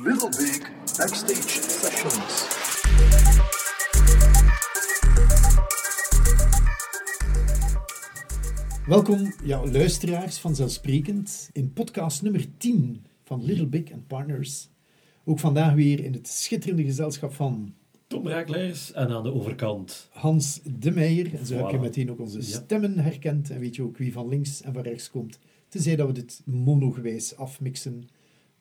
Little Big Backstage Sessions. Welkom, ja, luisteraars vanzelfsprekend, in podcast nummer 10 van Little Big and Partners. Ook vandaag weer in het schitterende gezelschap van Tom Raakleers en aan de overkant Hans de Meijer. En zo heb je meteen ook onze Ja. stemmen herkend en weet je ook wie van links en van rechts komt. Tenzij dat we dit monogewijs afmixen,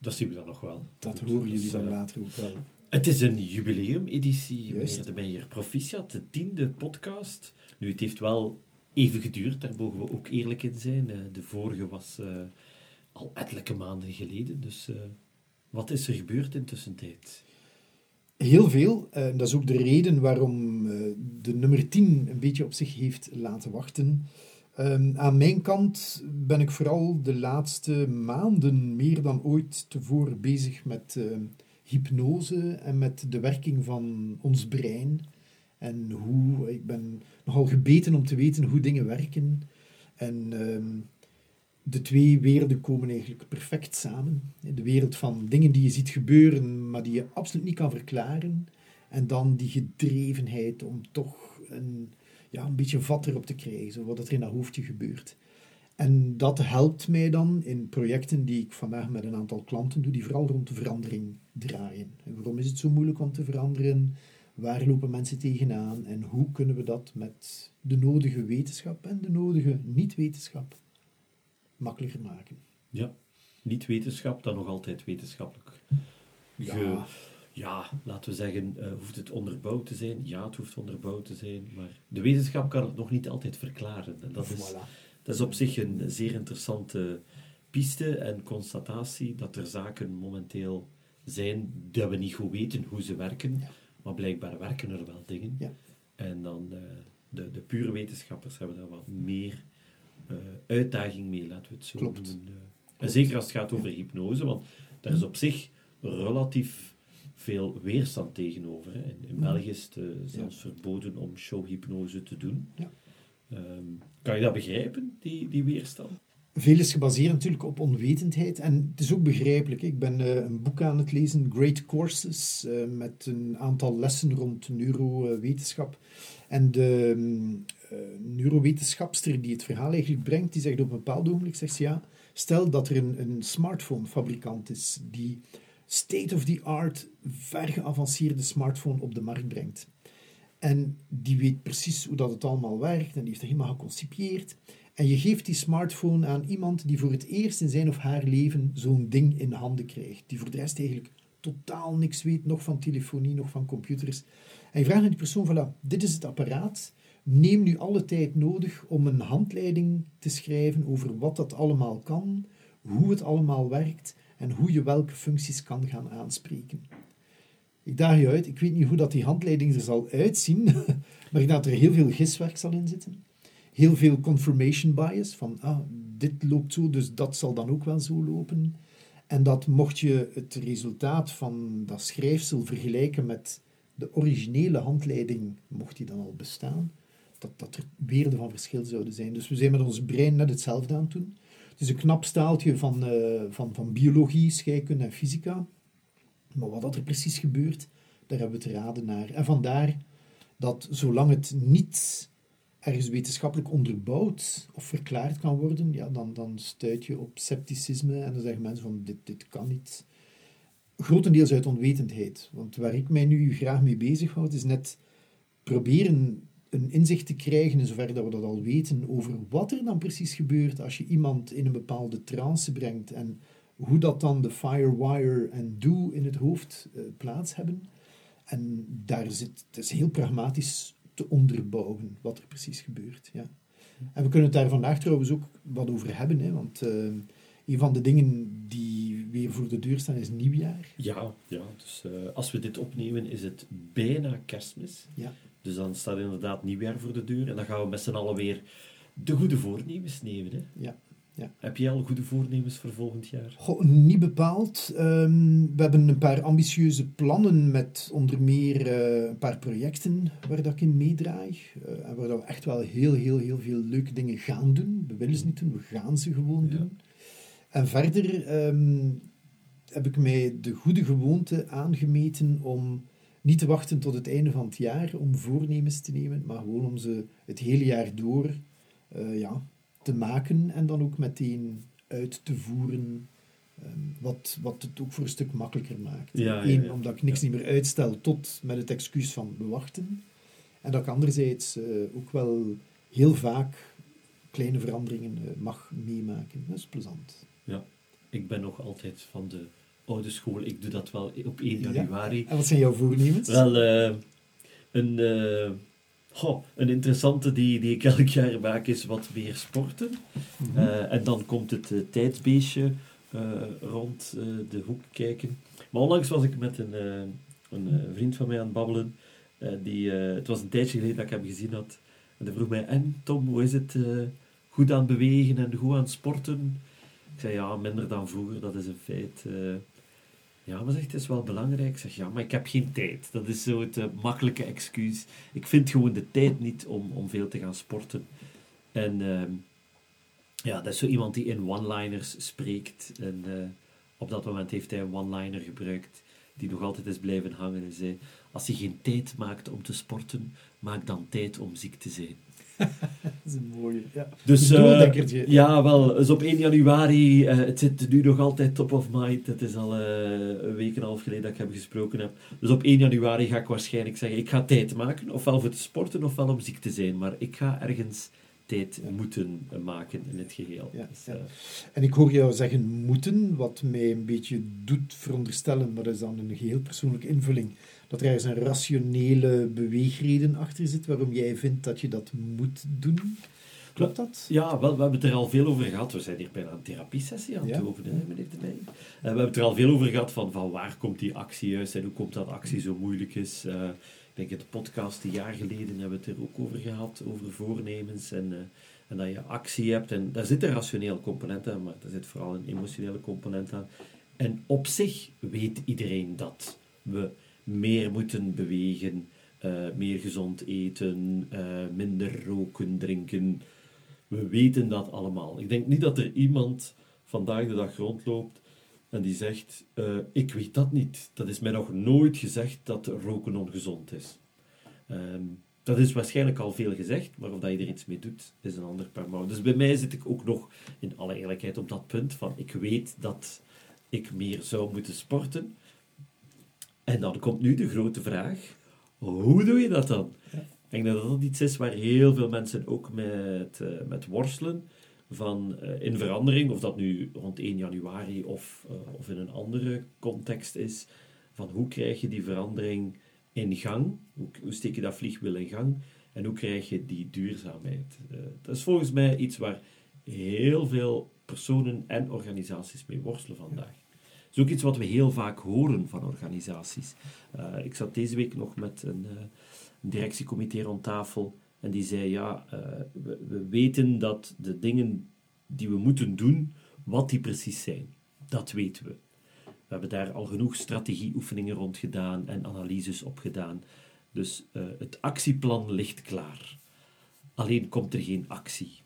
Dat zien we dan nog wel. dat Goed, horen jullie dan eh, later ook wel. Het is een jubileumeditie, meneer de Meijer. Proficiat, de tiende podcast. Nu, het heeft wel even geduurd, daar mogen we ook eerlijk in zijn. Eh, De vorige was eh, al ettelijke maanden geleden, dus wat is er gebeurd in tussentijd? Heel veel. eh, dat is ook de reden waarom de nummer 10 een beetje op zich heeft laten wachten. Ehm, aan mijn kant ben ik vooral de laatste maanden meer dan ooit tevoren bezig met eh, hypnose en met de werking van ons brein. En hoe, ik ben nogal gebeten om te weten hoe dingen werken. En ehm, de twee werelden komen eigenlijk perfect samen. De wereld van dingen die je ziet gebeuren, maar die je absoluut niet kan verklaren. En dan die gedrevenheid om toch een, ja, een beetje vat erop te krijgen, wat er in dat hoofdje gebeurt. En dat helpt mij dan in projecten die ik vandaag met een aantal klanten doe, die vooral rond de verandering draaien. En waarom is het zo moeilijk om te veranderen? Waar lopen mensen tegenaan? En hoe kunnen we dat met de nodige wetenschap en de nodige niet-wetenschap makkelijker maken? Ja, niet wetenschap, dan nog altijd wetenschappelijk. Ja. Ge- ja, laten we zeggen, eh, hoeft het onderbouwd te zijn? Ja, het hoeft onderbouwd te zijn, maar de wetenschap kan het nog niet altijd verklaren. En dat is, dat is op zich een zeer interessante piste en constatatie dat er zaken momenteel zijn dat we niet goed weten hoe ze werken, Ja. maar blijkbaar werken er wel dingen. Ja. En dan eh, de, de pure wetenschappers hebben daar wat meer eh, uitdaging mee, laten we het zo Klopt. noemen. eh. En zeker als het gaat over hypnose, want daar is op zich relatief veel weerstand tegenover. Hè. In, in België is het eh, zelfs verboden om showhypnose te doen. Ja. Ehm, kan je dat begrijpen, die, die weerstand? Veel is gebaseerd natuurlijk op onwetendheid en het is ook begrijpelijk. Ik ben eh, een boek aan het lezen, Great Courses, eh, met een aantal lessen rond neurowetenschap. En de mm, neurowetenschapster die het verhaal eigenlijk brengt, die zegt op een bepaald ogenblik, zegt ze ja, stel dat er een, een smartphonefabrikant is die state-of-the-art, ver geavanceerde smartphone op de markt brengt. En die weet precies hoe dat het allemaal werkt en die heeft het helemaal geconcipieerd. En je geeft die smartphone aan iemand die voor het eerst in zijn of haar leven zo'n ding in handen krijgt. Die voor de rest eigenlijk totaal niks weet, nog van telefonie, nog van computers. En je vraagt aan die persoon, voilà, dit is het apparaat. Neem nu alle tijd nodig om een handleiding te schrijven over wat dat allemaal kan, hoe het allemaal werkt en hoe je welke functies kan gaan aanspreken. Ik daag je uit, ik weet niet hoe dat die handleiding er zal uitzien, maar ik denk dat er heel veel giswerk zal in zitten. Heel veel confirmation bias, van ah, dit loopt zo, dus dat zal dan ook wel zo lopen. En dat mocht je het resultaat van dat schrijfsel vergelijken met de originele handleiding, mocht die dan al bestaan, dat, dat er weerden van verschil zouden zijn. Dus we zijn met ons brein net hetzelfde aan het doen. Het is een knap staaltje van, eh, van, van biologie, scheikunde en fysica. Maar wat dat er precies gebeurt, daar hebben we te raden naar. En vandaar dat zolang het niet ergens wetenschappelijk onderbouwd of verklaard kan worden, ja, dan, dan stuit je op scepticisme en dan zeggen mensen van dit, dit kan niet. Grotendeels uit onwetendheid. Want waar ik mij nu graag mee bezighoud, is net proberen een inzicht te krijgen, in zover dat we dat al weten, over wat er dan precies gebeurt als je iemand in een bepaalde trance brengt en hoe dat dan de firewire en do in het hoofd eh, plaats hebben. En daar zit, het is heel pragmatisch te onderbouwen wat er precies gebeurt. Ja. En we kunnen het daar vandaag trouwens ook wat over hebben, hè, want eh, een van de dingen die weer voor de deur staan is nieuwjaar. Ja, ja dus eh, als we dit opnemen is het bijna kerstmis. Ja. Dus dan staat inderdaad nieuwjaar voor de deur. En dan gaan we met z'n allen weer de goede voornemens nemen. Hè? Ja. Ja. Heb jij al goede voornemens voor volgend jaar? Goh, niet bepaald. Ehm, we hebben een paar ambitieuze plannen met onder meer eh, een paar projecten waar dat ik in meedraai. eh, en waar dat we echt wel heel, heel, heel veel leuke dingen gaan doen. We willen ze niet doen, we gaan ze gewoon Ja. doen. En verder, ehm, heb ik mij de goede gewoonte aangemeten om niet te wachten tot het einde van het jaar om voornemens te nemen, maar gewoon om ze het hele jaar door eh, ja, te maken en dan ook meteen uit te voeren. ehm, wat, wat het ook voor een stuk makkelijker maakt. Ja, ja, Eén, ja. omdat ik niks Ja. niet meer uitstel tot met het excuus van we wachten. En dat ik anderzijds eh, ook wel heel vaak kleine veranderingen eh, mag meemaken. Dat is plezant. Ik ben nog altijd van de oude school. Ik doe dat wel op 1 Ja. januari. En wat zijn jouw voornemens? Wel, eh, een, eh, goh, een interessante die, die ik elk jaar maak is wat meer sporten. Mhm. Eh, en dan komt het tijdsbeestje rond de hoek kijken. Maar onlangs was ik met een, een vriend van mij aan het babbelen. Die, het was een tijdje geleden dat ik hem gezien had. En hij vroeg mij, en Tom, hoe is het? goed aan bewegen en goed aan sporten? Ik zei, ja, minder dan vroeger, dat is een feit. Ja, maar zegt, het is wel belangrijk. Ik zeg, ja, maar ik heb geen tijd. Dat is zo het eh, makkelijke excuus. Ik vind gewoon de tijd niet om, om veel te gaan sporten. En ehm, ja, dat is zo iemand die in one-liners spreekt. En eh, op dat moment heeft hij een one-liner gebruikt die nog altijd is blijven hangen. Hij zei, als je geen tijd maakt om te sporten, maak dan tijd om ziek te zijn. Dat is een mooie. Ja. Dus eh, ja, wel, dus op 1 januari, eh, het zit nu nog altijd top of mind. Het is al eh, een week en een half geleden dat ik hem gesproken heb. Dus op 1 januari ga ik waarschijnlijk zeggen, ik ga tijd maken, ofwel voor te sporten, ofwel om ziek te zijn. Maar ik ga ergens tijd moeten maken in het geheel. Ja, Dus, ja. En ik hoor jou zeggen moeten, wat mij een beetje doet veronderstellen, maar dat is dan een geheel persoonlijke invulling, dat er ergens een rationele beweegreden achter zit waarom jij vindt dat je dat moet doen. Klopt dat? Ja, wel, we hebben het er al veel over gehad. We zijn hier bijna een therapiesessie aan het Ja. hè, meneer De Meijer. En we hebben het er al veel over gehad van, van waar komt die actie juist en hoe komt dat actie zo moeilijk is. Eh, ik denk in de podcast een jaar geleden hebben we het er ook over gehad, over voornemens en, eh, en dat je actie hebt. En daar zit een rationeel component aan, maar daar zit vooral een emotionele component aan. En op zich weet iedereen dat we meer moeten bewegen, eh, meer gezond eten, eh, minder roken, drinken. We weten dat allemaal. Ik denk niet dat er iemand vandaag de dag rondloopt en die zegt: eh, Ik weet dat niet. Dat is mij nog nooit gezegd dat roken ongezond is. Ehm, dat is waarschijnlijk al veel gezegd, maar of dat je er iets mee doet, is een ander paar. Dus bij mij zit ik ook nog in alle eerlijkheid op dat punt van: ik weet dat ik meer zou moeten sporten. En dan komt nu de grote vraag: hoe doe je dat dan? Ja. Ik denk dat dat iets is waar heel veel mensen ook met, eh, met worstelen. Van eh, in verandering, of dat nu rond 1 januari of, eh, of in een andere context is. Van hoe krijg je die verandering in gang? Hoe, hoe steek je dat vliegwiel in gang? En hoe krijg je die duurzaamheid? Dat is volgens mij iets waar heel veel personen en organisaties mee worstelen vandaag. Is ook iets wat we heel vaak horen van organisaties. Eh, ik zat deze week nog met een, een directiecomité rond tafel en die zei, ja, eh, we, we weten dat de dingen die we moeten doen, wat die precies zijn. Dat weten we. We hebben daar al genoeg strategieoefeningen rond gedaan en analyses op gedaan. Dus het actieplan ligt klaar. Alleen komt er geen actie.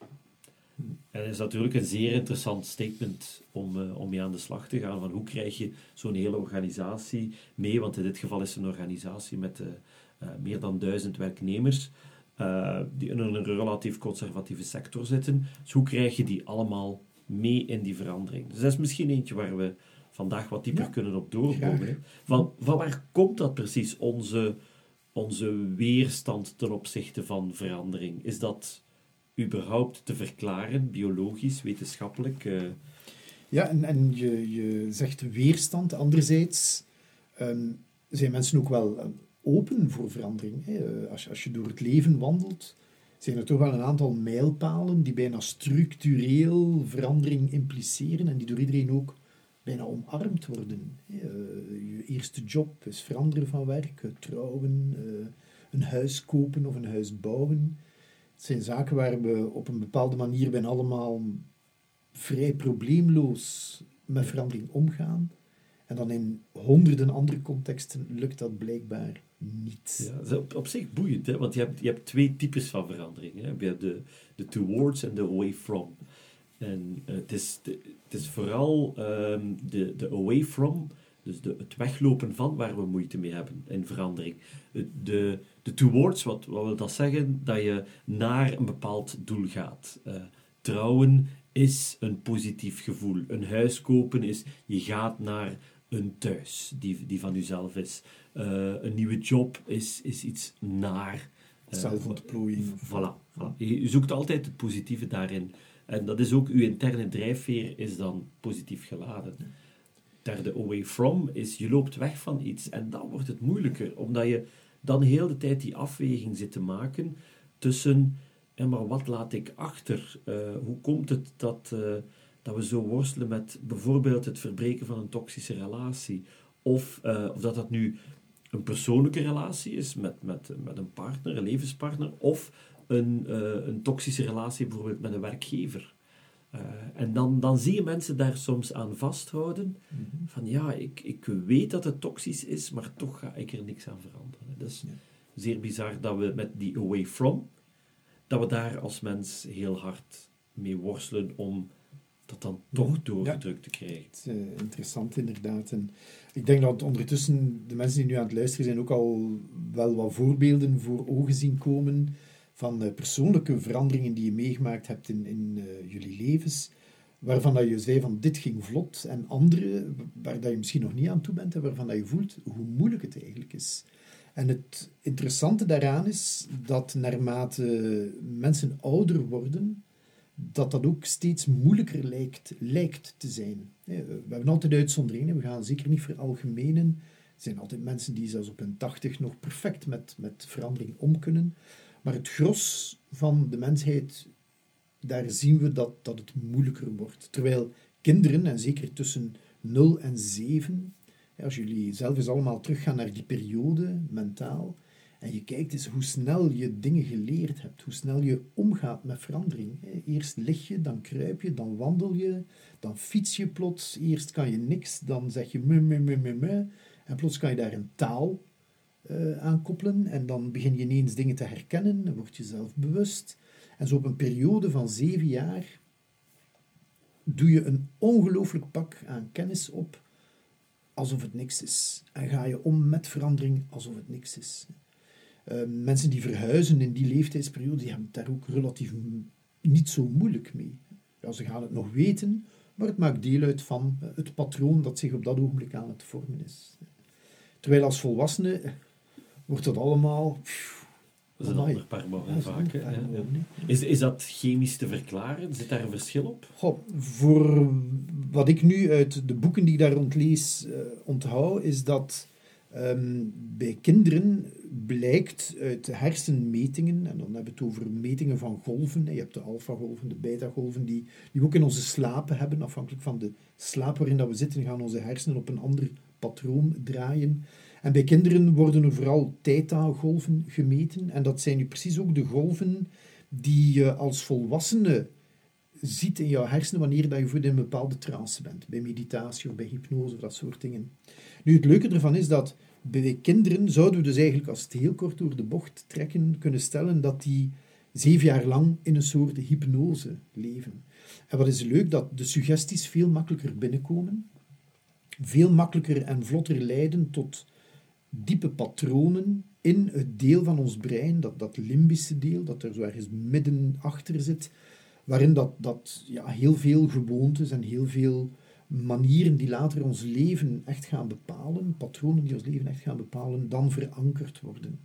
En dat is natuurlijk een zeer interessant statement om, eh, om mee aan de slag te gaan. Van hoe krijg je zo'n hele organisatie mee? Want in dit geval is het een organisatie met eh, eh, meer dan duizend werknemers. die in een relatief conservatieve sector zitten. Dus hoe krijg je die allemaal mee in die verandering? Dus dat is misschien eentje waar we vandaag wat dieper Ja, kunnen op doorkomen. Van, van waar komt dat precies, onze, onze weerstand ten opzichte van verandering? Is dat überhaupt te verklaren, biologisch, wetenschappelijk? eh? Ja, en, en je, je zegt weerstand. Anderzijds ehm, zijn mensen ook wel eh, open voor verandering. Hè. Eh, Als, als je door het leven wandelt, zijn er toch wel een aantal mijlpalen die bijna structureel verandering impliceren en die door iedereen ook bijna omarmd worden. je eerste job is veranderen van werk, trouwen, een huis kopen of een huis bouwen. Het zijn zaken waar we op een bepaalde manier bijna allemaal vrij probleemloos met verandering omgaan. En dan in honderden andere contexten lukt dat blijkbaar niet. Ja, dat is op, op zich boeiend, hè? want je hebt, je hebt twee types van verandering. Hè? Je hebt de, de towards en de away from. En eh, het, is, het is vooral ehm, de, de away from, dus de, het weglopen van waar we moeite mee hebben in verandering. De, de towards, wat, wat wil dat zeggen? Dat je naar een bepaald doel gaat. Eh, trouwen is een positief gevoel. Een huis kopen is, je gaat naar een thuis die, die van jezelf is. Eh, een nieuwe job is, is iets naar. eh, Zelfontplooiing. Voilà, je zoekt altijd het positieve daarin. En dat is ook, uw interne drijfveer is dan positief geladen. Derde away from is, je loopt weg van iets. En dan wordt het moeilijker, omdat je dan heel de tijd die afweging zit te maken tussen, ja, maar wat laat ik achter? Eh, hoe komt het dat, eh, dat we zo worstelen met bijvoorbeeld het verbreken van een toxische relatie? Of, eh, of dat dat nu een persoonlijke relatie is met, met, met een partner, een levenspartner, of een, een toxische relatie bijvoorbeeld met een werkgever. Eh, en dan, dan zie je mensen daar soms aan vasthouden. Van ja, ik, ik weet dat het toxisch is, maar toch ga ik er niks aan veranderen. Dat is zeer bizar dat we met die away from, dat we daar als mens heel hard mee worstelen om dat dan toch doorgedrukt te krijgen. Het eh, interessant inderdaad. En ik denk dat ondertussen de mensen die nu aan het luisteren zijn ook al wel wat voorbeelden voor ogen zien komen van eh, persoonlijke veranderingen die je meegemaakt hebt in, in eh, jullie levens, waarvan dat je zei van dit ging vlot, en andere waar dat je misschien nog niet aan toe bent en waarvan dat je voelt hoe moeilijk het eigenlijk is. En het interessante daaraan is dat naarmate mensen ouder worden, dat dat ook steeds moeilijker lijkt, lijkt te zijn. Hè, We hebben altijd uitzonderingen, we gaan zeker niet veralgemenen. Er zijn altijd mensen die zelfs op hun tachtig nog perfect met, met verandering om kunnen. Maar het gros van de mensheid, daar zien we dat, dat het moeilijker wordt. Terwijl kinderen, en zeker tussen 0 en 7, hè, als jullie zelf eens allemaal teruggaan naar die periode, mentaal, en je kijkt eens hoe snel je dingen geleerd hebt, hoe snel je omgaat met verandering. Eerst lig je, dan kruip je, dan wandel je, dan fiets je plots. Eerst kan je niks, dan zeg je me, me, me. En plots kan je daar een taal eh, aan koppelen en dan begin je ineens dingen te herkennen, dan word je zelf bewust. En zo op een periode van zeven jaar doe je een ongelooflijk pak aan kennis op, alsof het niks is. En ga je om met verandering alsof het niks is. Eh, mensen die verhuizen in die leeftijdsperiode, die hebben het daar ook relatief niet zo moeilijk mee. Ja, ze gaan het nog weten, maar het maakt deel uit van het patroon dat zich op dat ogenblik aan het vormen is. Terwijl als volwassene eh, wordt dat allemaal... Dat is een ander paar vaak. paar Ja, ja. Is, is dat chemisch te verklaren? Zit daar een verschil op? Goh, voor wat ik nu uit de boeken die ik daar rond lees eh, onthoud, is dat ehm, bij kinderen blijkt uit hersenmetingen, en dan hebben we het over metingen van golven, je hebt de alfagolven, de beta-golven, die, die we ook in onze slapen hebben, afhankelijk van de slaap waarin dat we zitten, gaan onze hersenen op een ander patroon draaien. En bij kinderen worden er vooral theta-golven gemeten, en dat zijn nu precies ook de golven die je als volwassene ziet in jouw hersenen wanneer dat je voor in een bepaalde trance bent. Bij meditatie of bij hypnose of dat soort dingen. Nu, het leuke ervan is dat bij kinderen zouden we dus eigenlijk, als het heel kort door de bocht trekken, kunnen stellen dat die zeven jaar lang in een soort hypnose leven. En wat is leuk, dat de suggesties veel makkelijker binnenkomen, veel makkelijker en vlotter leiden tot diepe patronen in het deel van ons brein, dat, dat limbische deel, dat er zo ergens midden achter zit, waarin dat, dat ja, heel veel gewoontes en heel veel manieren die later ons leven echt gaan bepalen, patronen die ons leven echt gaan bepalen, dan verankerd worden.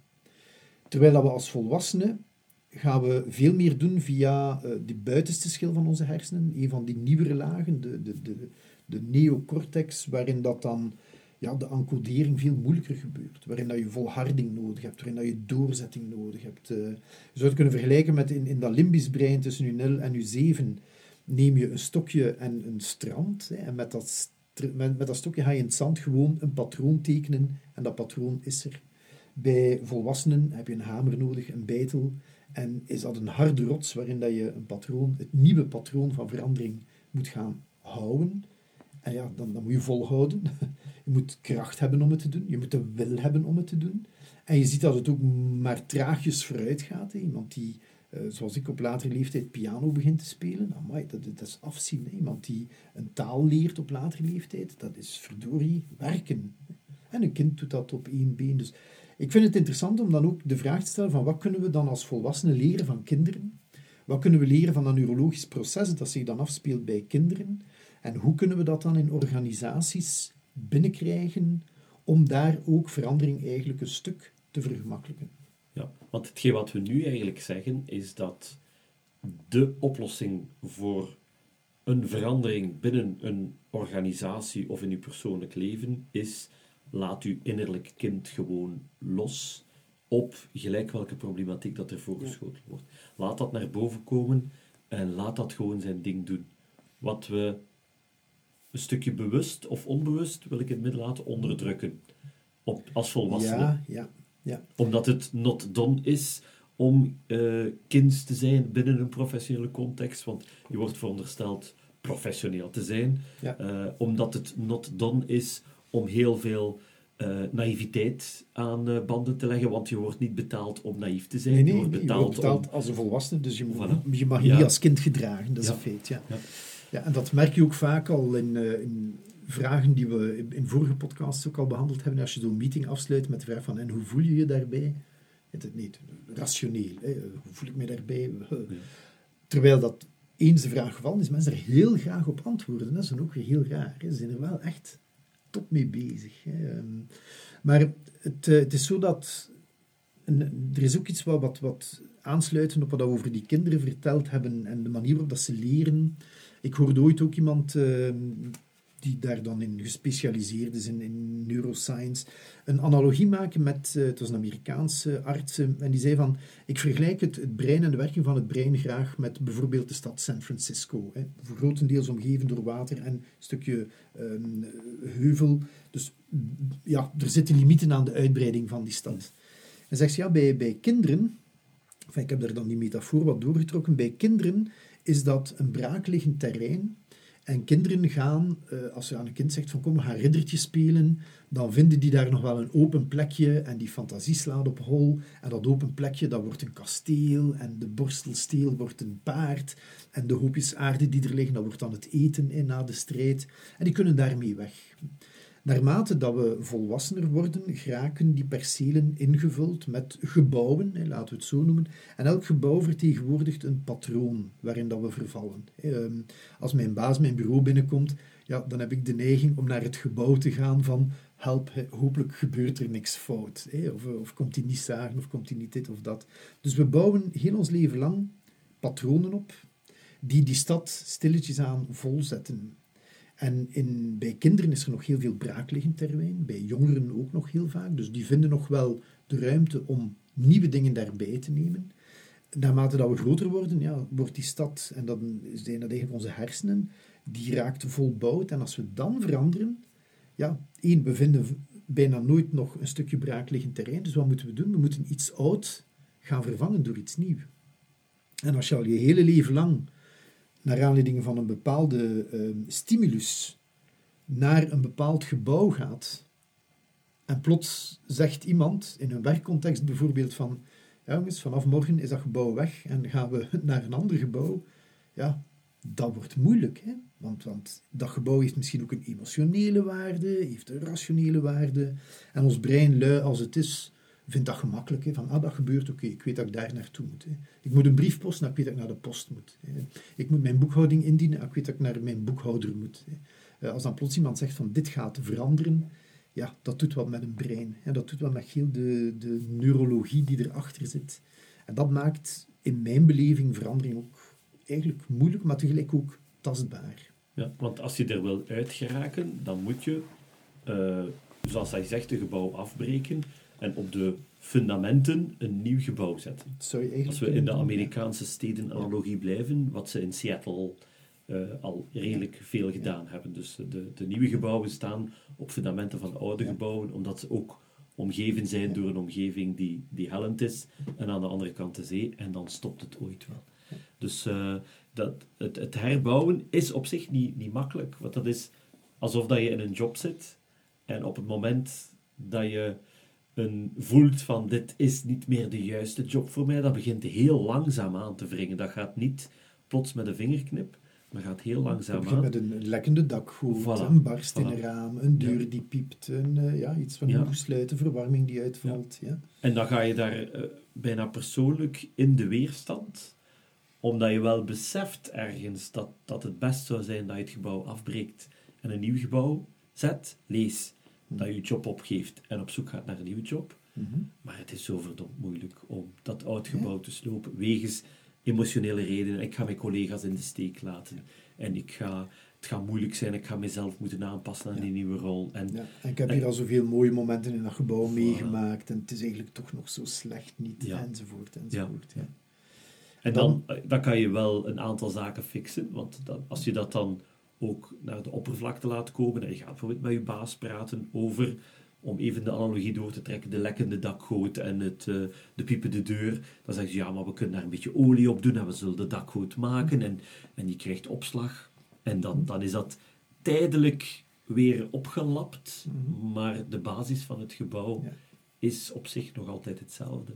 Terwijl dat we als volwassenen gaan we veel meer doen via uh, de buitenste schil van onze hersenen, een van die nieuwere lagen, de, de, de, de neocortex, waarin dat dan ja, de encodering veel moeilijker gebeurt. Waarin dat je volharding nodig hebt, waarin dat je doorzetting nodig hebt. Uh, je zou het kunnen vergelijken met in, in dat limbisch brein tussen je 0 en je 7 neem je een stokje en een strand. Hè, en met dat, met, met dat stokje ga je in het zand gewoon een patroon tekenen en dat patroon is er. Bij volwassenen heb je een hamer nodig, een bijtel. En is dat een harde rots waarin dat je een patroon, het nieuwe patroon van verandering moet gaan houden. En ja, dan, dan moet je volhouden. Je moet kracht hebben om het te doen. Je moet de wil hebben om het te doen. En je ziet dat het ook maar traagjes vooruit gaat. Hè. Iemand die eh, zoals ik op latere leeftijd piano begin te spelen, amai, dat, dat is afzien. Hè. Iemand die een taal leert op latere leeftijd, dat is verdorie werken. En een kind doet dat op één been. Dus ik vind het interessant om dan ook de vraag te stellen van wat kunnen we dan als volwassenen leren van kinderen? Wat kunnen we leren van dat neurologisch proces dat zich dan afspeelt bij kinderen? En hoe kunnen we dat dan in organisaties binnenkrijgen om daar ook verandering eigenlijk een stuk te vergemakkelijken? Ja, want hetgeen wat we nu eigenlijk zeggen is dat de oplossing voor een verandering binnen een organisatie of in uw persoonlijk leven is laat uw innerlijk kind gewoon los op gelijk welke problematiek dat er voorgeschoten wordt. Laat dat naar boven komen en laat dat gewoon zijn ding doen. Wat we een stukje bewust of onbewust, wil ik het midden laten, onderdrukken. Op, als volwassene. Ja, ja, ja. Omdat het not done is om uh, kind te zijn binnen een professionele context. Want je wordt verondersteld professioneel te zijn. Ja. Uh, omdat het not done is om heel veel uh, naïviteit aan uh, banden te leggen, want je wordt niet betaald om naïef te zijn. Nee, nee, je wordt betaald, je wordt betaald om... als een volwassene, dus je, moet, Voilà. je mag je Ja. niet als kind gedragen, dat is Ja. een feit. Ja. Ja. En dat merk je ook vaak al in, eh, in vragen die we in, in vorige podcasts ook al behandeld hebben. Als je zo'n meeting afsluit met de vraag van, en hoe voel je je daarbij? Het is niet rationeel, hè? hoe voel ik me daarbij? Terwijl dat eens de vraag gevallen is, mensen er heel graag op antwoorden. Dat is dan ook weer heel raar. Hè? Ze zijn er wel echt top mee bezig. Hè? Ehm, Maar het, eh, het is zo dat... en er is ook iets wat, wat, wat aansluiten op wat we over die kinderen verteld hebben en de manier waarop dat ze leren. Ik hoorde ooit ook iemand ehm, die daar dan in gespecialiseerd is in, in neuroscience, een analogie maken met, eh, het was een Amerikaanse arts, eh, en die zei van, ik vergelijk het, het brein en de werking van het brein graag met bijvoorbeeld de stad San Francisco. Hè, grotendeels omgeven door water en een stukje ehm, heuvel. Dus ja, er zitten limieten aan de uitbreiding van die stad. En zegt ze, ja, bij, bij kinderen, enfin, ik heb daar dan die metafoor wat doorgetrokken, bij kinderen is dat een braakliggend terrein. En kinderen gaan, eh, als je aan een kind zegt van kom, we gaan riddertje spelen, dan vinden die daar nog wel een open plekje en die fantasie slaat op hol. En dat open plekje, dat wordt een kasteel en de borstelsteel wordt een paard. En de hoopjes aarde die er liggen, dat wordt dan het eten in na de strijd. En die kunnen daarmee weg. Naarmate dat we volwassener worden, geraken die percelen ingevuld met gebouwen, laten we het zo noemen. En elk gebouw vertegenwoordigt een patroon waarin dat we vervallen. Ehm, Als mijn baas mijn bureau binnenkomt, ja, dan heb ik de neiging om naar het gebouw te gaan van help, hopelijk gebeurt er niks fout. Of, of komt hij niet zagen, of komt hij niet dit of dat. Dus we bouwen heel ons leven lang patronen op die die stad stilletjes aan volzetten. En in, bij kinderen is er nog heel veel braakliggend terrein, bij jongeren ook nog heel vaak. Dus die vinden nog wel de ruimte om nieuwe dingen daarbij te nemen. Naarmate dat we groter worden, ja, wordt die stad, en dan zijn dat eigenlijk onze hersenen, die raakt volbouwd. En als we dan veranderen, ja, één, we vinden bijna nooit nog een stukje braakliggend terrein. Dus wat moeten we doen? We moeten iets oud gaan vervangen door iets nieuws. En als je al je hele leven lang naar aanleiding van een bepaalde eh, stimulus naar een bepaald gebouw gaat en plots zegt iemand in een werkcontext bijvoorbeeld van jongens, vanaf morgen is dat gebouw weg en gaan we naar een ander gebouw, ja, dat wordt moeilijk. Hè? Want, want dat gebouw heeft misschien ook een emotionele waarde, heeft een rationele waarde. En ons brein, lui als het is, vindt dat gemakkelijk. Hè? Van, ah, dat gebeurt, oké, ik weet dat ik daar naartoe moet. Hè? Ik moet een brief posten, nou, ik weet dat ik naar de post moet. Hè? Ik moet mijn boekhouding indienen, nou, ik weet dat ik naar mijn boekhouder moet. Hè? Eh, Als dan plots iemand zegt van, dit gaat veranderen, ja, dat doet wat met een brein. Hè? Dat doet wat met heel de, de neurologie die erachter zit. En dat maakt in mijn beleving verandering ook eigenlijk moeilijk, maar tegelijk ook tastbaar. Ja, want als je er wil uitgeraken, dan moet je, eh, zoals hij zegt, een gebouw afbreken en op de fundamenten een nieuw gebouw zetten. Als we in de Amerikaanse stedenanalogie blijven, wat ze in Seattle eh, al redelijk veel gedaan hebben. Dus de, de nieuwe gebouwen staan op fundamenten van oude gebouwen, omdat ze ook omgeven zijn door een omgeving die, die hellend is, en aan de andere kant de zee, en dan stopt het ooit wel. Dus eh, dat, het, het herbouwen is op zich niet, niet makkelijk, want dat is alsof dat je in een job zit, en op het moment dat je een, voelt van dit is niet meer de juiste job voor mij, dat begint heel langzaam aan te wringen. Dat gaat niet plots met een vingerknip, maar gaat heel langzaam aan. met een lekkende dakgoot, Voilà, een barst in een raam, een deur Ja. die piept, een, eh, ja, iets van Ja. een sluiten, verwarming die uitvalt. Ja. En dan ga je daar eh, bijna persoonlijk in de weerstand, omdat je wel beseft ergens dat, dat het best zou zijn dat je het gebouw afbreekt en een nieuw gebouw zet. Lees dat je je job opgeeft en op zoek gaat naar een nieuwe job. Mhm. Maar het is zo verdomd moeilijk om dat oud gebouw te slopen, wegens emotionele redenen. Ik ga mijn collega's in de steek laten. En ik ga, het gaat moeilijk zijn, ik ga mezelf moeten aanpassen aan Ja. die nieuwe rol. En Ja. En ik heb En- hier al zoveel mooie momenten in dat gebouw meegemaakt en het is eigenlijk toch nog zo slecht niet, Ja. enzovoort, enzovoort. Ja. En dan, eh, dan kan je wel een aantal zaken fixen, want dan, als je dat dan ook naar de oppervlakte laat komen en je gaat bijvoorbeeld met je baas praten over, om even de analogie door te trekken, de lekkende dakgoot en het, eh, de piepende deur, dan zeggen ze, ja, maar we kunnen daar een beetje olie op doen en we zullen de dakgoot maken en, en die krijgt opslag. En dan, dan is dat tijdelijk weer opgelapt, maar de basis van het gebouw Ja. is op zich nog altijd hetzelfde.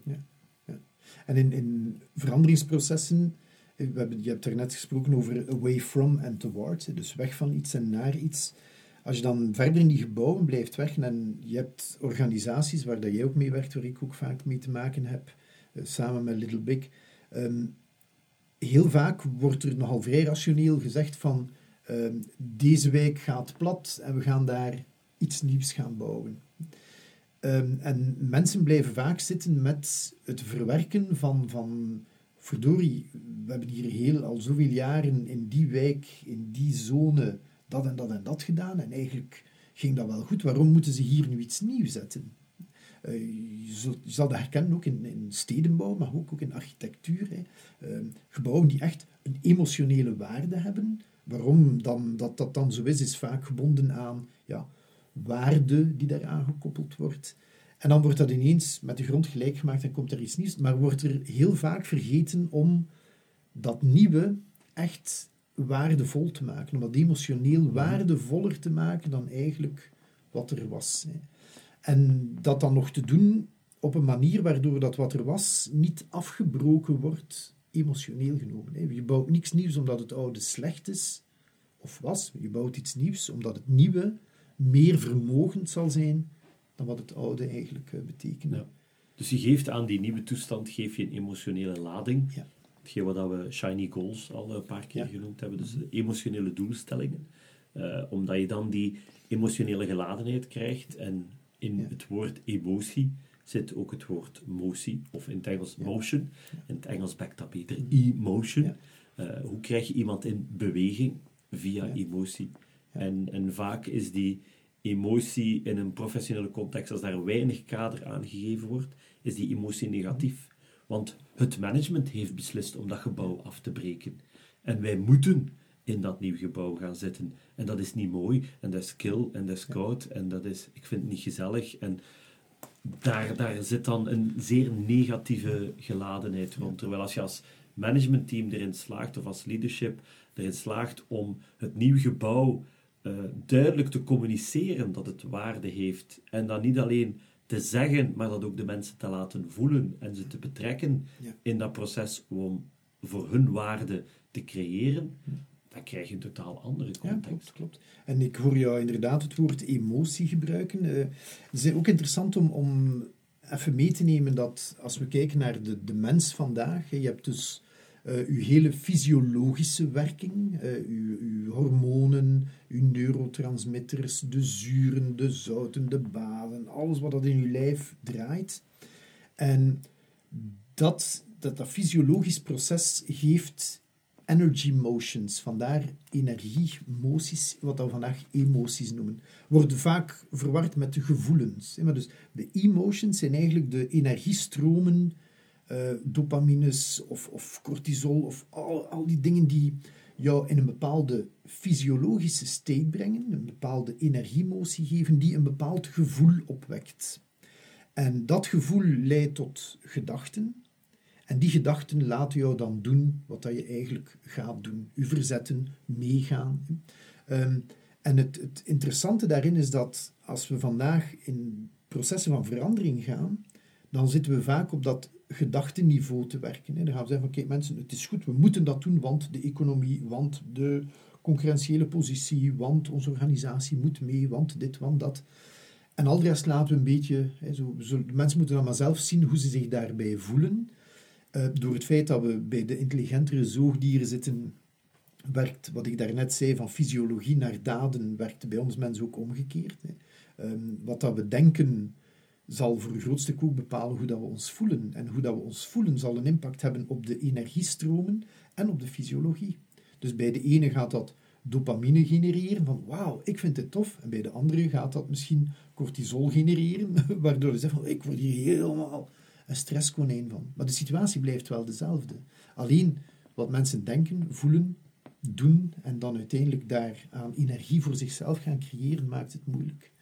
En in, in veranderingsprocessen, hebben, je hebt er net gesproken over away from and towards, hè, dus weg van iets en naar iets. Als je dan verder in die gebouwen blijft werken en je hebt organisaties waar dat jij ook mee werkt, waar ik ook vaak mee te maken heb, eh, samen met Little Big, ehm, heel vaak wordt er nogal vrij rationeel gezegd van ehm, deze wijk gaat plat en we gaan daar iets nieuws gaan bouwen. Ehm, en mensen blijven vaak zitten met het verwerken van, van verdorie, we hebben hier heel al zoveel jaren in die wijk, in die zone, dat en dat en dat gedaan. En eigenlijk ging dat wel goed. Waarom moeten ze hier nu iets nieuws zetten? Eh, je, zal dat herkennen ook in, in stedenbouw, maar ook, ook in architectuur. Hè. Ehm, gebouwen die echt een emotionele waarde hebben. Waarom dan, dat, dat dan zo is, is vaak gebonden aan ja, waarde die daaraan gekoppeld wordt. En dan wordt dat ineens met de grond gelijk gemaakt en komt er iets nieuws. Maar wordt er heel vaak vergeten om dat nieuwe echt waardevol te maken. Om dat emotioneel waardevoller te maken dan eigenlijk wat er was. En dat dan nog te doen op een manier waardoor dat wat er was niet afgebroken wordt, emotioneel genomen. Je bouwt niks nieuws omdat het oude slecht is of was. Je bouwt iets nieuws omdat het nieuwe meer vermogend zal zijn dan wat het oude eigenlijk eh, betekende. Ja. Dus je geeft aan die nieuwe toestand geef je een emotionele lading. Ja. Hetgeen wat we shiny goals al een paar keer Ja. genoemd hebben. Dus emotionele doelstellingen. Eh, omdat je dan die emotionele geladenheid krijgt. En in Ja. het woord emotie zit ook het woord motie. Of in het Engels motion. In het Engels bekt dat beter. Emotion. Ja. Eh, hoe krijg je iemand in beweging? Via emotie. En, en vaak is die emotie in een professionele context, als daar weinig kader aan gegeven wordt, is die emotie negatief. Want het management heeft beslist om dat gebouw af te breken. En wij moeten in dat nieuw gebouw gaan zitten. En dat is niet mooi, en dat is kil, en dat is koud, en dat is, ik vind het niet gezellig. En daar, daar zit dan een zeer negatieve geladenheid rond. Terwijl als je als managementteam erin slaagt, of als leadership erin slaagt om het nieuw gebouw eh, duidelijk te communiceren dat het waarde heeft. En dan niet alleen te zeggen, maar dat ook de mensen te laten voelen en ze te betrekken Ja. in dat proces om voor hun waarde te creëren, dan krijg je een totaal andere Ja, context. klopt, klopt. En ik hoor jou inderdaad het woord emotie gebruiken. Eh, het is ook interessant om, om even mee te nemen dat als we kijken naar de, de mens vandaag, je hebt dus eh uw hele fysiologische werking, eh, uw, uw hormonen, uw neurotransmitters, de zuren, de zouten, de baden, alles wat dat in uw lijf draait. En dat, dat, dat fysiologisch proces geeft energy motions, vandaar energie, moties, wat we vandaag emoties noemen, worden vaak verward met de gevoelens. Maar dus de emotions zijn eigenlijk de energiestromen, eh, dopamines of, of cortisol of al, al die dingen die jou in een bepaalde fysiologische state brengen, een bepaalde energiemotie geven, die een bepaald gevoel opwekt. En dat gevoel leidt tot gedachten. En die gedachten laten jou dan doen wat dat je eigenlijk gaat doen. U verzetten, meegaan. Ehm, en het, het interessante daarin is dat als we vandaag in processen van verandering gaan, dan zitten we vaak op dat gedachtenniveau te werken. Dan gaan we zeggen, oké mensen, het is goed, we moeten dat doen, want de economie, want de concurrentiële positie, want onze organisatie moet mee, want dit, want dat. En al de rest laten we een beetje, hè, zo, de mensen moeten dan maar zelf zien hoe ze zich daarbij voelen. Uh, door het feit dat we bij de intelligentere zoogdieren zitten, werkt wat ik daarnet zei van fysiologie naar daden, werkt bij ons mensen ook omgekeerd. Hè. Um, wat dat we denken zal voor het grootste ook bepalen hoe dat we ons voelen. En hoe dat we ons voelen zal een impact hebben op de energiestromen en op de fysiologie. Dus bij de ene gaat dat dopamine genereren, van wauw, ik vind het tof. En bij de andere gaat dat misschien cortisol genereren, waardoor je zegt van ik word hier helemaal een stresskonijn van. Maar de situatie blijft wel dezelfde. Alleen wat mensen denken, voelen, doen en dan uiteindelijk daar aan energie voor zichzelf gaan creëren, maakt het moeilijk.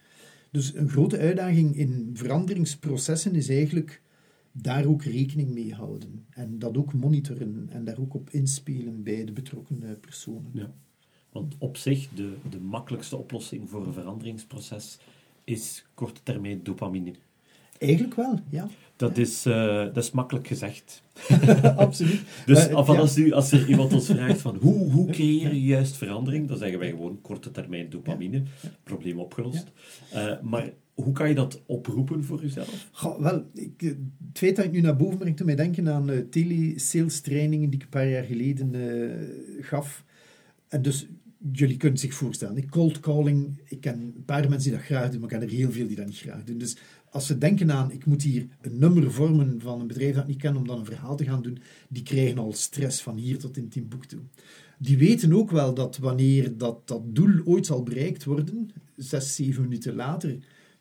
Dus een grote uitdaging in veranderingsprocessen is eigenlijk daar ook rekening mee houden. En dat ook monitoren en daar ook op inspelen bij de betrokken personen. Ja. Want op zich, de, de makkelijkste oplossing voor een veranderingsproces is korte termijn dopamine. Eigenlijk wel, ja. Dat, Is, uh, dat is makkelijk gezegd. Absoluut. dus maar, als, nu, als er iemand ons vraagt van hoe, hoe creëer je juist verandering, dan zeggen wij gewoon korte termijn dopamine, probleem opgelost. Uh, maar hoe kan je dat oproepen voor jezelf? Goh, wel, ik, het feit dat ik nu naar boven breng, toen mij denken aan uh, telesales trainingen die ik een paar jaar geleden gaf. En dus jullie kunnen zich voorstellen, cold calling, ik ken een paar mensen die dat graag doen, maar ik ken er heel veel die dat niet graag doen. Dus als ze denken aan, ik moet hier een nummer vormen van een bedrijf dat ik niet ken om dan een verhaal te gaan doen, die krijgen al stress van hier tot in Timbuktu. Die weten ook wel dat wanneer dat, dat doel ooit zal bereikt worden, zes, zeven minuten later,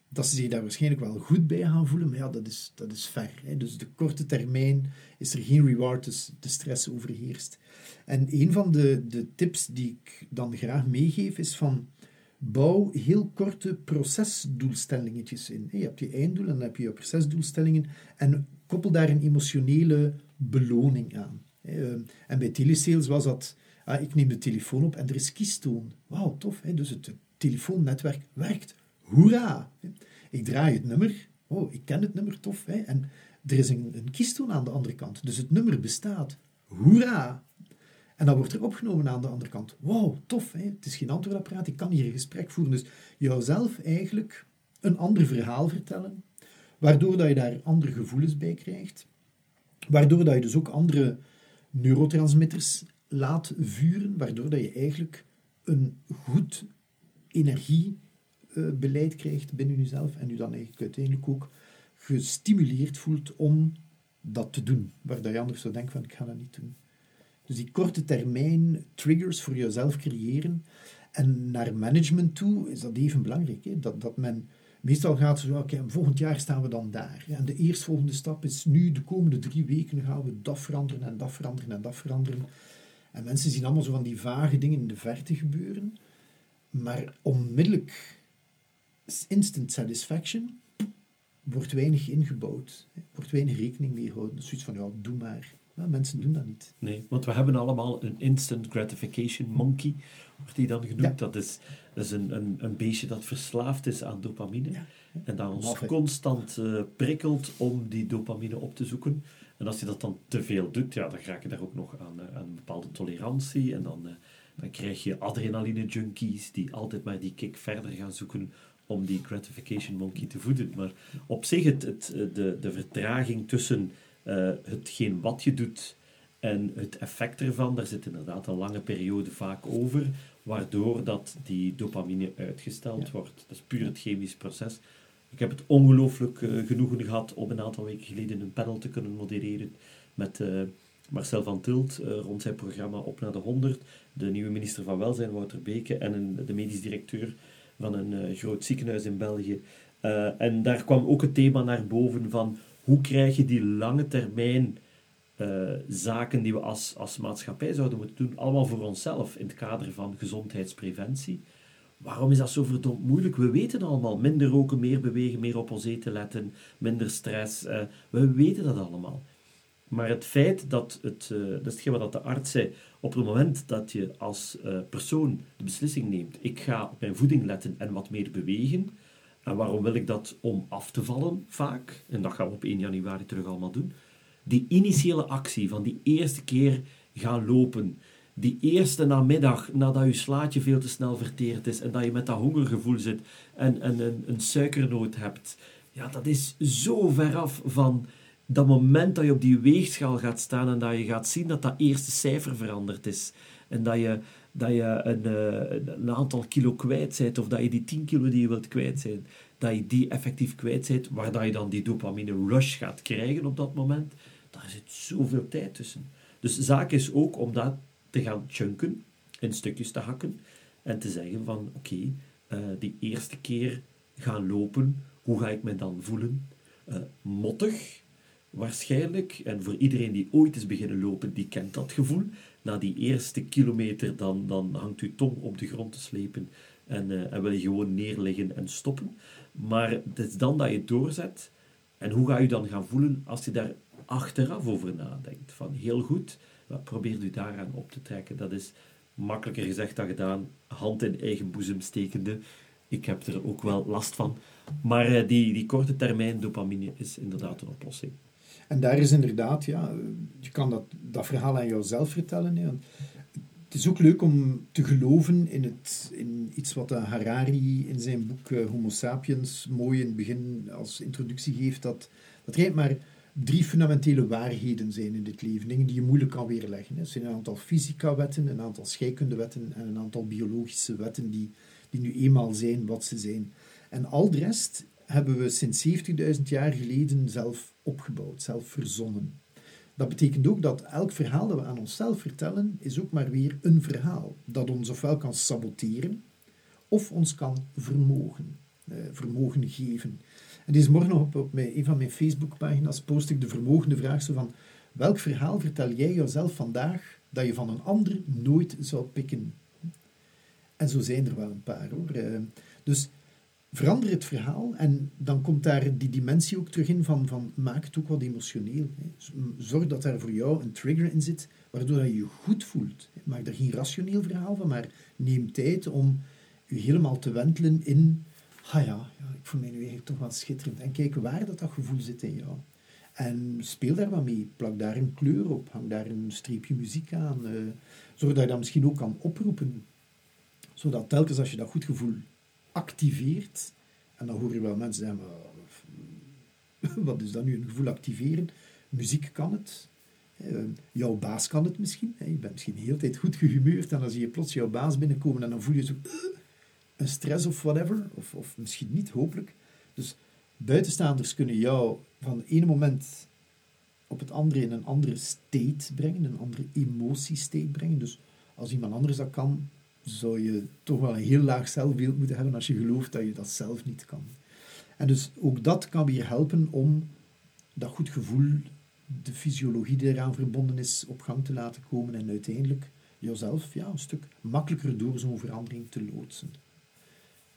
dat ze zich daar waarschijnlijk wel goed bij gaan voelen, maar ja, dat is, dat is ver. Hè. Dus de korte termijn is er geen reward, dus de stress overheerst. En een van de, de tips die ik dan graag meegeef is van bouw heel korte procesdoelstellingetjes in. Je hebt je einddoel en dan heb je je procesdoelstellingen en koppel daar een emotionele beloning aan. En bij telesales was dat, ah, ik neem de telefoon op en er is kiestoon. Wauw, tof. Dus het telefoonnetwerk werkt. Hoera! Ik draai het nummer. Oh, ik ken het nummer, tof. En er is een, een kiestoon aan de andere kant. Dus het nummer bestaat. Hoera! En dat wordt er opgenomen aan de andere kant. Wow, tof, hè? het is geen antwoordapparaat, ik kan hier een gesprek voeren. Dus jouzelf eigenlijk een ander verhaal vertellen, waardoor dat je daar andere gevoelens bij krijgt, waardoor dat je dus ook andere neurotransmitters laat vuren, waardoor dat je eigenlijk een goed energiebeleid krijgt binnen jezelf en je dan eigenlijk uiteindelijk ook gestimuleerd voelt om dat te doen, waar je anders zou denken van ik ga dat niet doen. Dus die korte termijn triggers voor jezelf creëren. En naar management toe is dat even belangrijk. Hè? Dat, dat men meestal gaat zo, oké, volgend jaar staan we dan daar. En de eerstvolgende stap is nu, de komende drie weken gaan we dat veranderen en dat veranderen en dat veranderen. En mensen zien allemaal zo van die vage dingen in de verte gebeuren. Maar onmiddellijk instant satisfaction wordt weinig ingebouwd. Wordt weinig rekening mee gehouden. Dus zoiets van, ja, doe maar mensen doen dat niet. Nee, want we hebben allemaal een instant gratification monkey, wordt die dan genoemd. Dat is, dat is een, een, een beestje dat verslaafd is aan dopamine. En dat ons constant uh, prikkelt om die dopamine op te zoeken. En als je dat dan te veel doet, ja, dan raak je daar ook nog aan, uh, aan een bepaalde tolerantie. En dan, uh, dan krijg je adrenaline junkies die altijd maar die kick verder gaan zoeken om die gratification monkey te voeden. Maar op zich, het, het, de, de vertraging tussen hetgeen wat je doet en het effect ervan, daar zit inderdaad een lange periode vaak over, waardoor dat die dopamine uitgesteld wordt. Dat is puur het chemisch proces. Ik heb het ongelooflijk uh, genoegen gehad om een aantal weken geleden een panel te kunnen modereren met uh, Marcel van Tilt rond zijn programma Op naar de 100, de nieuwe minister van Welzijn Wouter Beke en een, de medisch directeur van een groot ziekenhuis in België. en daar kwam ook het thema naar boven van hoe krijg je die lange termijn uh, zaken die we als, als maatschappij zouden moeten doen, allemaal voor onszelf in het kader van gezondheidspreventie. Waarom is dat zo verdomd moeilijk? We weten allemaal. Minder roken, meer bewegen, meer op ons eten letten, minder stress. Uh, we weten dat allemaal. Maar het feit dat, het, uh, dat is hetgeen wat de arts zei, op het moment dat je als persoon de beslissing neemt, ik ga op mijn voeding letten en wat meer bewegen, En waarom wil ik dat? Om af te vallen, vaak. En dat gaan we op 1 januari terug allemaal doen. Die initiële actie van die eerste keer gaan lopen. Die eerste namiddag, nadat je slaatje veel te snel verteerd is en dat je met dat hongergevoel zit en, en een, een suikernood hebt. Ja, dat is zo ver af van dat moment dat je op die weegschaal gaat staan en dat je gaat zien dat dat eerste cijfer veranderd is. En dat je, dat je een, eh, een aantal kilo kwijt bent, of dat je die 10 kilo die je wilt kwijt zijn, dat je die effectief kwijt bent, waar dat je dan die dopamine rush gaat krijgen op dat moment, daar zit zoveel tijd tussen. Dus zaak is ook om dat te gaan chunken, in stukjes te hakken, en te zeggen van, oké, eh, die eerste keer gaan lopen, hoe ga ik me dan voelen? Uh, mottig, waarschijnlijk. En voor iedereen die ooit is beginnen lopen, die kent dat gevoel. Na die eerste kilometer, dan, dan hangt uw tong op de grond te slepen en, uh, en wil je gewoon neerleggen en stoppen. Maar het is dan dat je doorzet. En hoe ga je dan gaan voelen als je daar achteraf over nadenkt? Van heel goed, wat probeert u daaraan op te trekken? Dat is makkelijker gezegd dan gedaan. Hand in eigen boezem stekende. Ik heb er ook wel last van. Maar uh, die, die korte termijn dopamine is inderdaad een oplossing. En daar is inderdaad, ja, je kan dat, dat verhaal aan jouzelf vertellen. Hè. Het is ook leuk om te geloven in, het, in iets wat Harari in zijn boek uh, Homo sapiens mooi in het begin als introductie geeft, dat, dat er maar drie fundamentele waarheden zijn in dit leven, dingen die je moeilijk kan weerleggen. Er zijn een aantal fysica-wetten, een aantal scheikundewetten en een aantal biologische wetten die, die nu eenmaal zijn wat ze zijn. En al de rest hebben we sinds 70.000 jaar geleden zelf opgebouwd, zelf verzonnen. Dat betekent ook dat elk verhaal dat we aan onszelf vertellen, is ook maar weer een verhaal dat ons ofwel kan saboteren, of ons kan vermogen, eh, vermogen geven. En deze morgen op, op mijn, een van mijn Facebookpagina's post ik de vermogende vraag zo van welk verhaal vertel jij jezelf vandaag dat je van een ander nooit zou pikken? En zo zijn er wel een paar hoor. Eh, dus verander het verhaal en dan komt daar die dimensie ook terug in van, van maak het ook wat emotioneel. Zorg dat daar voor jou een trigger in zit, waardoor je je goed voelt. Maak er geen rationeel verhaal van, maar neem tijd om je helemaal te wentelen in, ah ja, ja ik voel mij nu eigenlijk toch wel schitterend. En kijk waar dat, dat gevoel zit in jou. En speel daar wat mee. Plak daar een kleur op. Hang daar een streepje muziek aan. Uh, zodat je dat misschien ook kan oproepen. Zodat telkens als je dat goed gevoel activeert. En dan hoor je wel mensen zeggen, wat is dat nu, een gevoel activeren? Muziek kan het. Eh, jouw baas kan het misschien. Je bent misschien de hele tijd goed gehumeurd en dan zie je plots jouw baas binnenkomen en dan voel je zo uh, een stress of whatever. Of, of misschien niet, hopelijk. Dus buitenstaanders kunnen jou van het ene moment op het andere in een andere state brengen, een andere emotiestate brengen. Dus als iemand anders dat kan, zou je toch wel een heel laag zelfbeeld moeten hebben als je gelooft dat je dat zelf niet kan. En dus ook dat kan weer helpen om dat goed gevoel, de fysiologie die eraan verbonden is, op gang te laten komen en uiteindelijk jezelf ja, een stuk makkelijker door zo'n verandering te loodsen.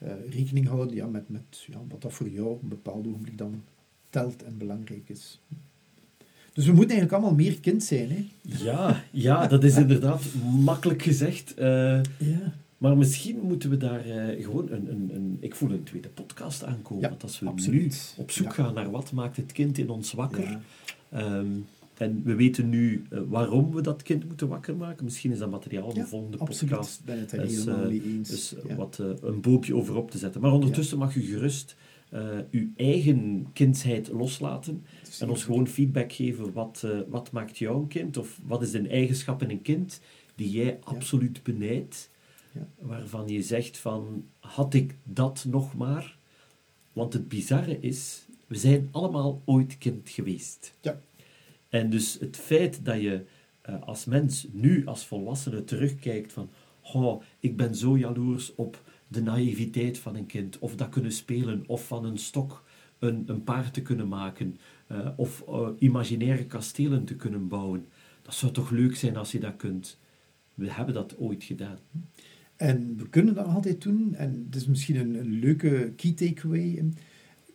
Uh, rekening houden ja, met, met ja, wat dat voor jou op een bepaald ogenblik dan telt en belangrijk is. Dus we moeten eigenlijk allemaal meer kind zijn. Hè? Ja, ja, dat is inderdaad makkelijk gezegd. Uh, ja. Maar misschien moeten we daar uh, gewoon een, een, een, Ik voel een tweede podcast aankomen. Ja, want als we absoluut. nu op zoek gaan naar wat maakt het kind in ons wakker. Um, en we weten nu uh, waarom we dat kind moeten wakker maken. Misschien is dat materiaal voor de volgende absoluut. podcast. ben het er dus, helemaal mee eens. Dus wat een boopje over op te zetten. Maar ondertussen mag u gerust uw eigen kindsheid loslaten en ons gewoon feedback geven. Wat, uh, wat maakt jou een kind? Of wat is een eigenschap in een kind die jij absoluut benijdt? Waarvan je zegt van, had ik dat nog maar? Want het bizarre is, we zijn allemaal ooit kind geweest. Ja. En dus het feit dat je uh, als mens nu als volwassene terugkijkt van, oh, ik ben zo jaloers op de naïviteit van een kind, of dat kunnen spelen, of van een stok een, een paard te kunnen maken, uh, of uh, imaginaire kastelen te kunnen bouwen. Dat zou toch leuk zijn als je dat kunt. We hebben dat ooit gedaan. En we kunnen dat altijd doen, en het is misschien een, een leuke key takeaway.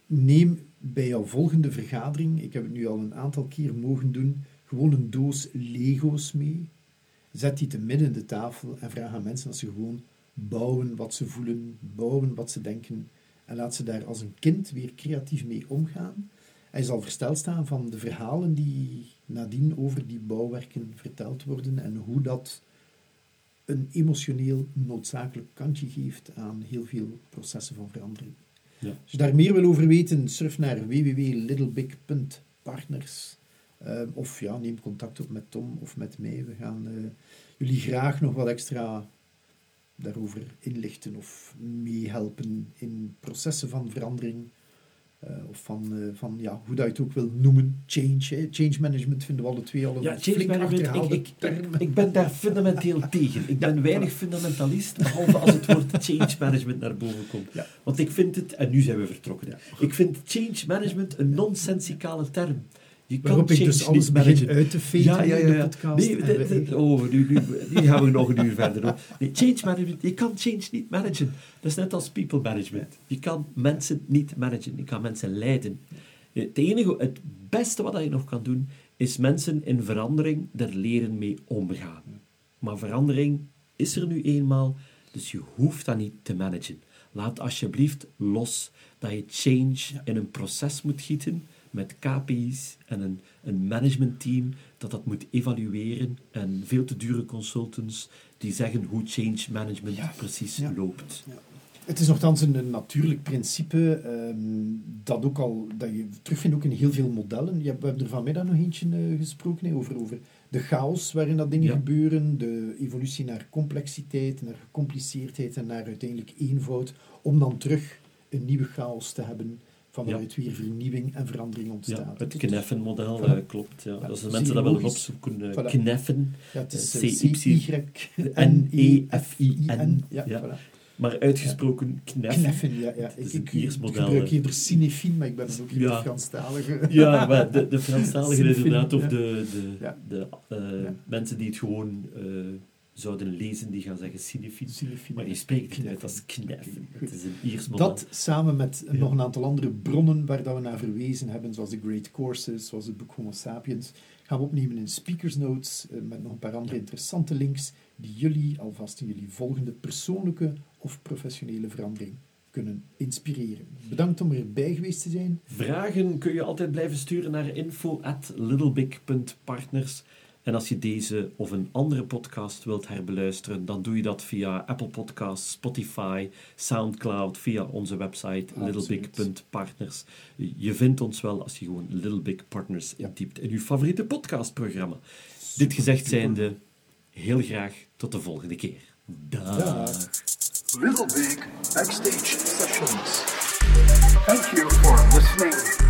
Neem bij jouw volgende vergadering, ik heb het nu al een aantal keer mogen doen, gewoon een doos Lego's mee. Zet die te midden in de tafel en vraag aan mensen als ze gewoon bouwen wat ze voelen, bouwen wat ze denken. En laat ze daar als een kind weer creatief mee omgaan. Hij zal versteld staan van de verhalen die nadien over die bouwwerken verteld worden en hoe dat een emotioneel noodzakelijk kantje geeft aan heel veel processen van verandering. Ja. Als je daar meer wil over weten, surf naar www.littlebig.partners. Uh, of ja, neem contact op met Tom of met mij. We gaan uh, jullie graag nog wat extra daarover inlichten of meehelpen in processen van verandering. Uh, of van, van ja, hoe dat je het ook wil noemen, change. Hè. Change management vinden we alle twee al een ja, change management, ik, ik, ik, ben daar fundamenteel tegen. Ik ben weinig fundamentalist, behalve als het woord change management naar boven komt. Ja. Want ik vind het, en nu zijn we vertrokken, ik vind change management een nonsensicale term. Je Waarop ik dus alles begin uit te veten ja, ja, ja, in de podcast. Nee, de, de, oh, nu, nu, nu, gaan we nog een uur verder. Hoor. Nee, change management, je kan change niet managen. Dat is net als people management. Je kan mensen niet managen, je kan mensen leiden. Het, enige, het beste wat je nog kan doen, is mensen in verandering er leren mee omgaan. Maar verandering is er nu eenmaal, dus je hoeft dat niet te managen. Laat alsjeblieft los dat je change in een proces moet gieten met KPI's en een, een managementteam dat dat moet evalueren en veel te dure consultants die zeggen hoe change management Ja. precies Ja. loopt. Het is nogthans een, natuurlijk principe ehm, dat, ook al, dat je terugvindt ook in heel veel modellen. Je we hebben er vanmiddag nog eentje eh, gesproken over, over de chaos waarin dat dingen Ja. gebeuren, de evolutie naar complexiteit, naar gecompliceerdheid en naar uiteindelijk eenvoud, om dan terug een nieuwe chaos te hebben van Ja. waaruit weer vernieuwing en verandering Ja, ontstaat. het Het Kneffen-model Voilà. eh, klopt. Ja. Ja, Als de mensen dat willen opzoeken, eh, Voilà. kneffen, Ja, het is eh, eh, C-Y-N-E-F-I-N. Ja, Ja. voilà. maar uitgesproken kneffen. Kneffen, ja. ja. Het is Ik, een ik, ik gebruik eerder cinefin, maar ik ben ook hier Ja. de Franstalige. Ja, maar de, de Franstaligen inderdaad, of ja. de, de, Ja. de eh, Ja. mensen die het gewoon eh, zouden lezen, die gaan zeggen. Cinefin. Maar je spreekt het uit als Het is een Iers. Dat samen met Ja. nog een aantal andere bronnen waar dat we naar verwezen hebben, zoals de Great Courses, zoals het boek Homo Sapiens, gaan we opnemen in Speakers Notes eh, met nog een paar andere interessante links die jullie alvast in jullie volgende persoonlijke of professionele verandering kunnen inspireren. Bedankt om erbij geweest te zijn. Vragen kun je altijd blijven sturen naar info at littlebig.partners. En als je deze of een andere podcast wilt herbeluisteren, dan doe je dat via Apple Podcasts, Spotify, Soundcloud, via onze website littlebig.partners. Je vindt ons wel als je gewoon Little Big Partners Ja. intypt in je favoriete podcastprogramma. Dit gezegd zijnde, heel graag tot de volgende keer. Dag. Dag. Little Big Backstage Sessions. Thank you for listening